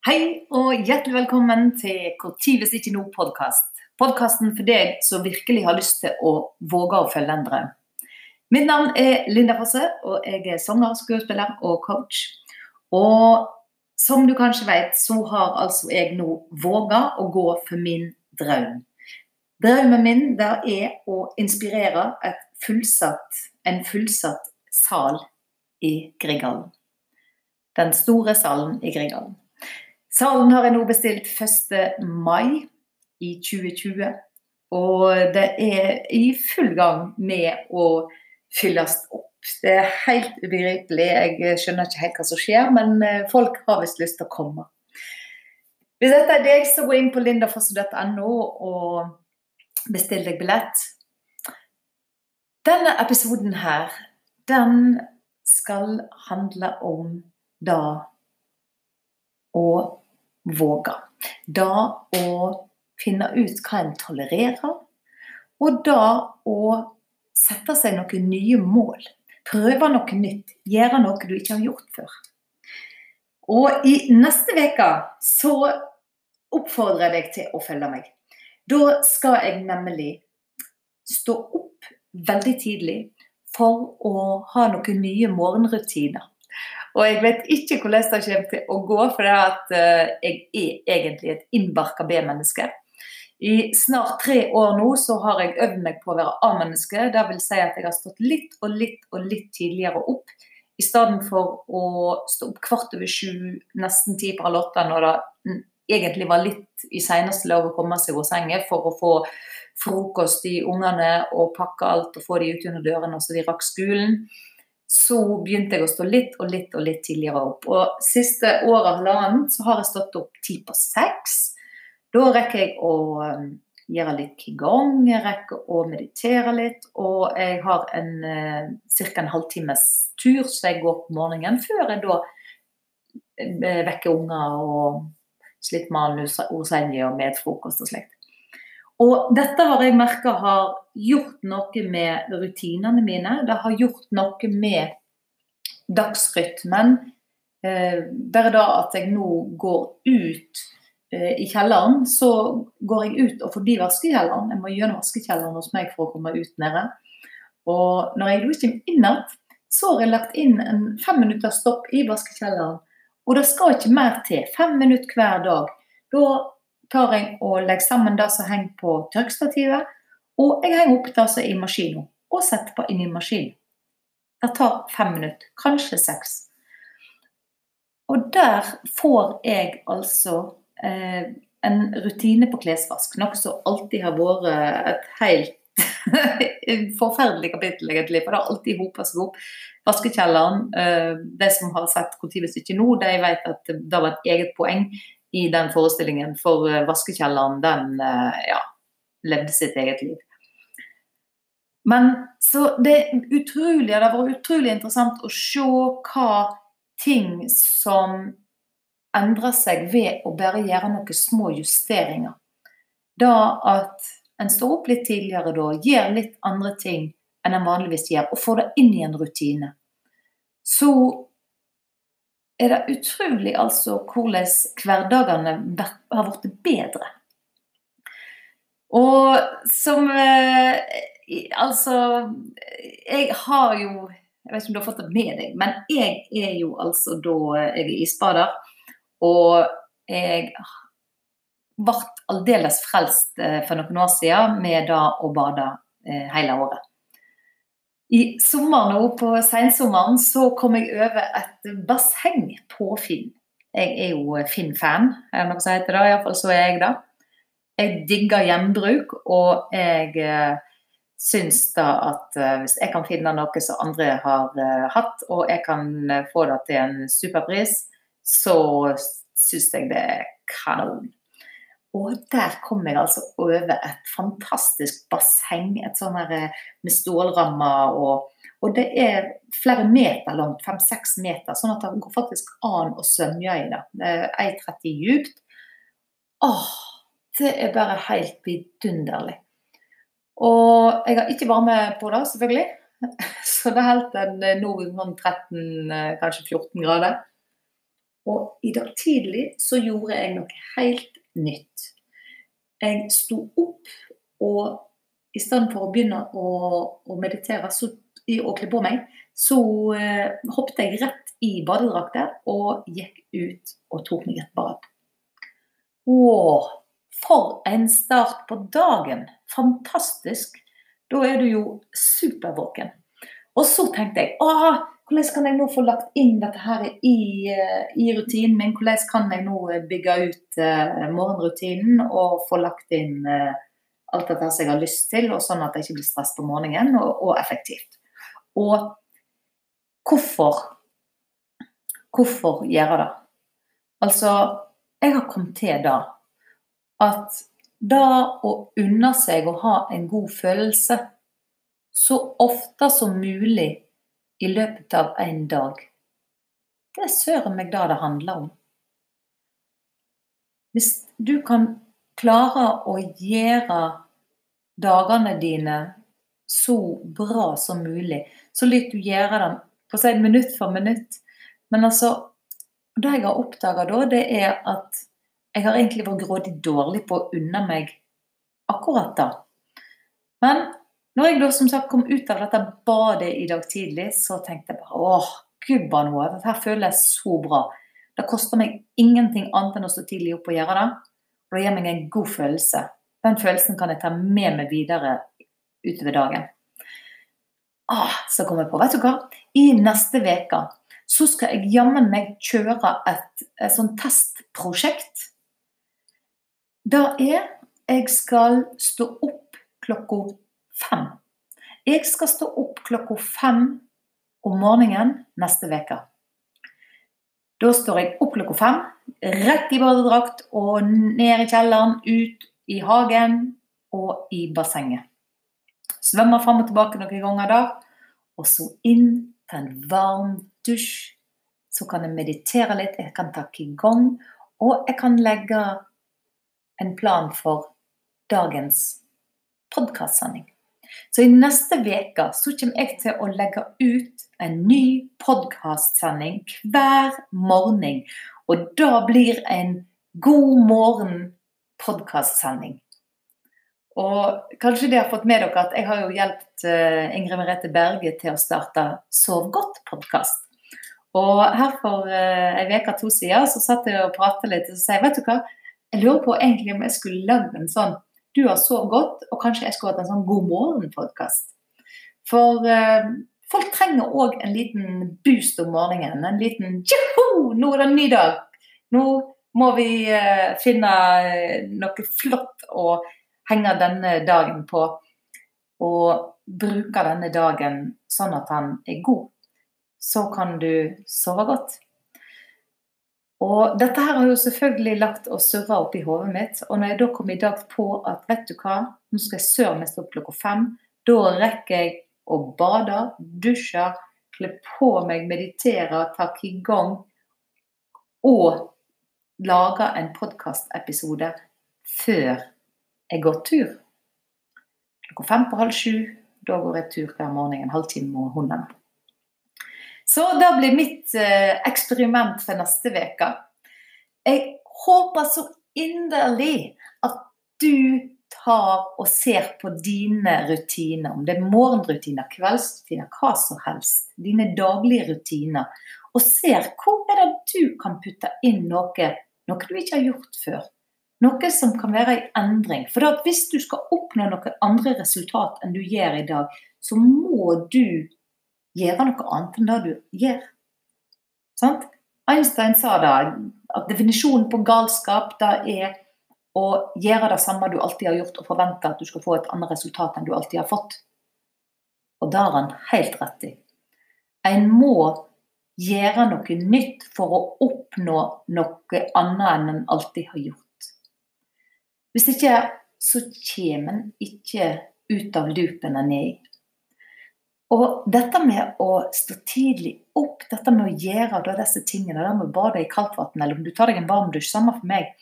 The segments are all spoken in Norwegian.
Hei og hjertelig velkommen til tid hvis ikke nå-podkast. Podkasten for deg som virkelig har lyst til å våge å følge en drøm. Mitt navn er Linda Fosse, og jeg er sanger, skuespiller og coach. Og som du kanskje vet, så har altså jeg nå våga å gå for min drøm. Drømmen min der er å inspirere fullsatt, en fullsatt sal i Grieghallen. Den store salen i Grieghallen. Salen har jeg nå bestilt 1. mai i 2020. Og det er i full gang med å fylles opp. Det er helt ubegripelig. Jeg skjønner ikke helt hva som skjer, men eh, folk har visst lyst til å komme. Hvis dette er deg, så gå inn på lindafosse.no og bestill deg billett. Denne episoden her, den skal handle om da å våge. Da å finne ut hva en tolererer, og da å sette seg noen nye mål. Prøve noe nytt. Gjøre noe du ikke har gjort før. Og i neste uke så oppfordrer jeg deg til å følge meg. Da skal jeg nemlig stå opp veldig tidlig for å ha noen nye morgenrutiner. Og jeg vet ikke hvordan det kommer til å gå, for at eh, jeg er egentlig et innbarka B-menneske. I snart tre år nå så har jeg øvd meg på å være A-menneske. Det vil si at jeg har stått litt og litt og litt tidligere opp. I stedet for å stå opp kvart over sju, nesten ti på halv åtte, når det egentlig var litt i seneste lag å komme seg over sengen for å få frokost i ungene og pakke alt og få de ut under dørene så de rakk skolen så begynte jeg å stå litt og litt og litt tidligere opp. Og siste året halvannet så har jeg stått opp ti på seks. Da rekker jeg å um, gjøre litt qigong, jeg rekker å meditere litt, og jeg har en uh, ca. en halvtimes tur så jeg går på morgenen, før jeg da uh, vekker unger og slitt manus og senje og med frokost og slikt. Og dette har jeg merka har gjort noe med rutinene mine. Det har gjort noe med dagsrytmen. Eh, bare da at jeg nå går ut eh, i kjelleren, så går jeg ut og forbi vaskekjelleren. Jeg må gjennom vaskekjelleren hos meg for å komme ut nede. Og når jeg kommer inn igjen, så har jeg lagt inn en fem minutter stopp i vaskekjelleren. Og det skal ikke mer til. Fem minutter hver dag. Da tar jeg og legger sammen det som henger på tørkestativet, og jeg henger opp det som er i maskinen, og setter på inn i maskinen. Det tar fem minutter, kanskje seks. Og der får jeg altså eh, en rutine på klesvask, noe som alltid har vært et helt forferdelig kapittel, egentlig. For det har alltid hopa seg opp. Vaskekjelleren, eh, de som har sett ikke nå, de vet at det var et eget poeng i den forestillingen, for eh, vaskekjelleren den eh, ja, levde sitt eget liv. Men så det er utrolig, det har vært utrolig interessant å se hva ting som endrer seg ved å bare gjøre noen små justeringer. Da at en står opp litt tidligere da, gjør litt andre ting enn en vanligvis gjør, og får det inn i en rutine. Så er det utrolig altså hvordan hverdagene har blitt bedre. Og som eh, Altså, jeg har jo Jeg vet ikke om du har fått det med deg, men jeg er jo altså da Jeg er isbader. Og jeg ble aldeles frelst eh, for noen år siden med da å bade eh, hele året. I sommer nå, på sensommeren, så kom jeg over et basseng på Finn. Jeg er jo Finn-fan, er det noe som heter det? Iallfall så er jeg det. Jeg digger gjenbruk, og jeg eh, syns da at eh, hvis jeg kan finne noe som andre har eh, hatt, og jeg kan eh, få det til en superpris, så syns jeg det er kanon. Og der kom jeg altså over et fantastisk basseng. Et sånn her med stålrammer. Og, og, det er flere meter langt, fem-seks meter, sånn at det går faktisk an å svømme i det. Det er 1,30 djupt. Åh, det er bare helt vidunderlig. Og jeg har ikke varme på det, selvfølgelig. Så det holdt en nå sånn 13, kanskje 14 grader. Og i dag tidlig så gjorde jeg noe helt nytt. Jeg sto opp, og i stedet for å begynne å, å meditere så, og kle på meg, så eh, hoppet jeg rett i badedrakter og gikk ut og tok meg et bad. Å, for en start på dagen! Fantastisk! Da er du jo supervåken. Og så tenkte jeg åh, hvordan kan jeg nå få lagt inn dette her i, eh, i rutinen min? Hvordan kan jeg nå bygge ut uh, morgenrutinen og få lagt inn uh, alt dette som jeg har lyst til, og sånn at jeg ikke blir stresset på morgenen, og, og effektivt. Og hvorfor Hvorfor gjøre det? Altså, jeg har kommet til da at da å unne seg å ha en god følelse så ofte som mulig i løpet av en dag, det er søren meg det det handler om. Hvis du kan klare å gjøre dagene dine så bra som mulig, så litt du gjøre dem på å si minutt for minutt. Men altså, det jeg har oppdaga da, det er at jeg har egentlig vært grådig dårlig på å unne meg akkurat da. Men når jeg da som sagt kom ut av dette badet i dag tidlig, så tenkte jeg bare åh, gubba noe, dette føles så bra. Det koster meg ingenting annet enn å stå tidlig opp og gjøre det. Og det gir meg en god følelse. Den følelsen kan jeg ta med meg videre utover dagen. Ah, så kom jeg på, vet du hva? I neste uke så skal jeg jammen meg kjøre et, et sånt testprosjekt. Det er jeg skal stå opp klokka fem. Jeg skal stå opp klokka fem om morgenen neste uke. Da står jeg opp klokka fem, rett i badedrakt og ned i kjelleren, ut i hagen og i bassenget. Svømmer fram og tilbake noen ganger da, og så inn til en varm dusj. Så kan jeg meditere litt, jeg kan ta qigong, og jeg kan legge en plan for dagens podkastsending. Så i neste uke så kommer jeg til å legge ut en ny podkastsending hver morgen. Og da blir en God morgen podkastsending. Og kanskje det har fått med dere at jeg har jo hjulpet uh, Ingrid Merete Berge til å starte Sov godt-podkast. Og her for ei uke to siden så satt jeg og pratet litt og sa vet du hva, jeg lurer på egentlig om jeg skulle lagd en sånn du har sovet godt, og kanskje jeg skulle hatt en sånn God morgen-podkast. For eh, folk trenger òg en liten boost om morgenen. En liten Tjoho! Nå er det en ny dag! Nå må vi eh, finne uh, noe flott å henge denne dagen på. Og bruke denne dagen sånn at han er god. Så kan du sove godt. Og dette her har jo selvfølgelig lagt og surra opp i hodet mitt. Og når jeg da kom i dag på at vet du hva, nå skal jeg søren meg stå opp klokka fem, da rekker jeg å bade, dusje, kle på meg, meditere, ta qigong og lage en podkastepisode før jeg går tur. Klokka fem på halv sju, da går jeg tur hver morgen en halvtime med hunden. Så det blir mitt eh, eksperiment for neste uke. Jeg håper så inderlig at du tar og ser på dine rutiner, om det er morgenrutiner, kveldsrutiner, hva som helst. Dine daglige rutiner. Og ser hvor er det du kan putte inn noe, noe du ikke har gjort før. Noe som kan være en endring. For hvis du skal oppnå noen andre resultat enn du gjør i dag, så må du gjøre noe annet enn det du gjør. Sant? Einstein sa da at definisjonen på galskap da er å gjøre det samme du alltid har gjort, og forvente at du skal få et annet resultat enn du alltid har fått. Og det har han helt rett i. En må gjøre noe nytt for å oppnå noe annet enn en alltid har gjort. Hvis ikke så kommer en ikke ut av loopen en er i. Og dette med å stå tidlig opp, dette med å gjøre da disse tingene, det med å bade i kaldt vann, eller om du tar deg en varm dusj, samme for meg.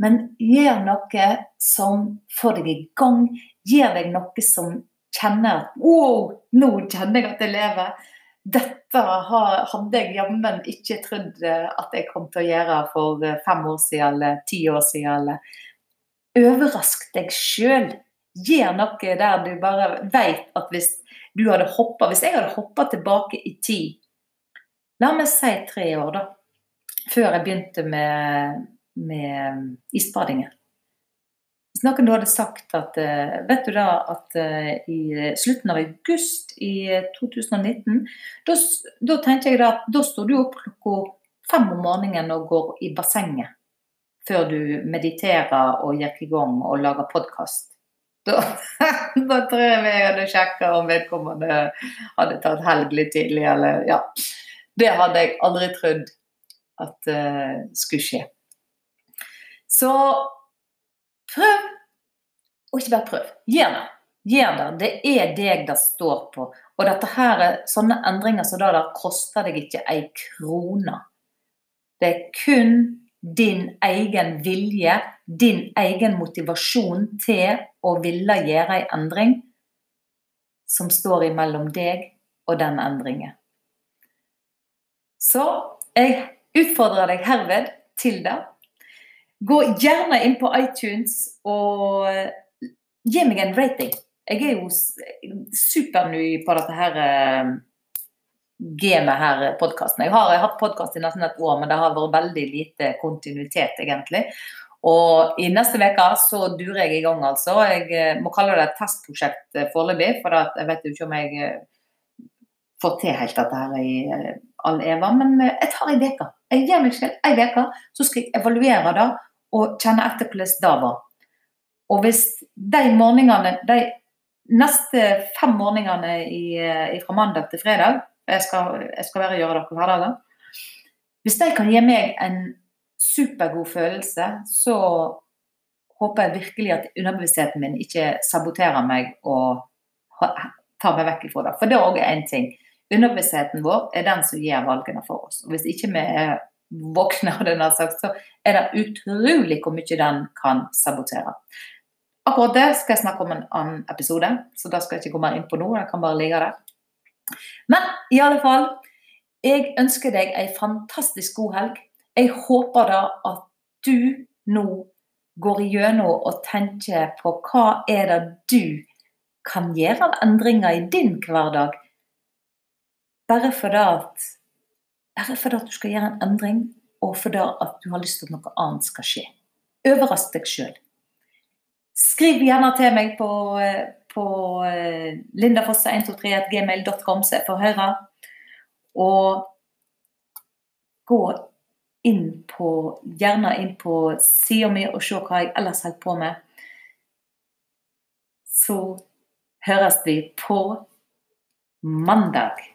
Men gjør noe som får deg i gang. Gjør deg noe som kjenner at Wow, nå kjenner jeg at jeg lever. dette hadde jeg jammen ikke trodd eh, at jeg kom til å gjøre for eh, fem år siden eller ti år siden. Eller overrask deg sjøl. Gjør noe der du bare vet at hvis du hadde hoppa Hvis jeg hadde hoppa tilbake i tid, la meg si tre år, da, før jeg begynte med, med isbadingen hvis noen hadde sagt at eh, Vet du da at eh, i slutten av august i 2019 Da, da tenkte jeg da at da står du opp klokka fem om morgenen og går i bassenget før du mediterer og gikk i gang og lager podkast. Da, da, tror jeg vi hadde sjekka om vedkommende hadde tatt helg litt tidlig, eller ja. Det hadde jeg aldri trodd at uh, skulle skje. Så Prøv. Og ikke bare prøv. Gjør det. Gjør det. Det er deg det står på. Og dette her, sånne endringer som det der koster deg ikke ei krone. Det er kun din egen vilje, din egen motivasjon til å ville gjøre ei endring, som står imellom deg og den endringen. Så jeg utfordrer deg herved til det. Gå gjerne inn på iTunes og eh, gi meg en rating. Jeg er jo superny på dette her uh, gamet her, eh, podkasten. Jeg har, jeg hatt podkast i nesten et år, men det har vært veldig lite kontinuitet, egentlig. Og i neste uke så durer jeg i gang, altså. Jeg må kalle det et testprosjekt foreløpig, for jeg vet jo ikke om jeg får til helt dette her i all eva. Men jeg tar ei uke. Jeg gir meg selv ei uke, så skal jeg evaluere det og kjenne etter hvordan det var. Og hvis de morgenene, de neste fem morgenene fra mandag til fredag jeg skal, jeg skal være gjøre dere hverdager. Hvis de kan gi meg en supergod følelse, så håper jeg virkelig at underbevisstheten min ikke saboterer meg og tar meg vekk ifra det. For det er òg én ting. Underbevisstheten vår er den som gjør valgene for oss. Og Hvis ikke vi er våkner, sagt, så er det utrolig hvor mye den kan sabotere. Akkurat det skal jeg snakke om en annen episode, så da skal jeg ikke gå mer inn på nå. Jeg kan bare ligge der. Men i alle fall, jeg ønsker deg ei fantastisk god helg. Jeg håper da at du nå går igjennom og tenker på hva er det du kan gjøre av endringer i din hverdag, bare fordi at bare fordi at du skal gjøre en endring, og fordi at du har lyst til at noe annet skal skje. Overrask deg sjøl. Skriv gjerne til meg på, eh, på eh, lindafosse123gmail.com, så jeg får høre. Og gå inn på, gjerne inn på sida mi og se hva jeg ellers holder på med. Så høres vi på mandag.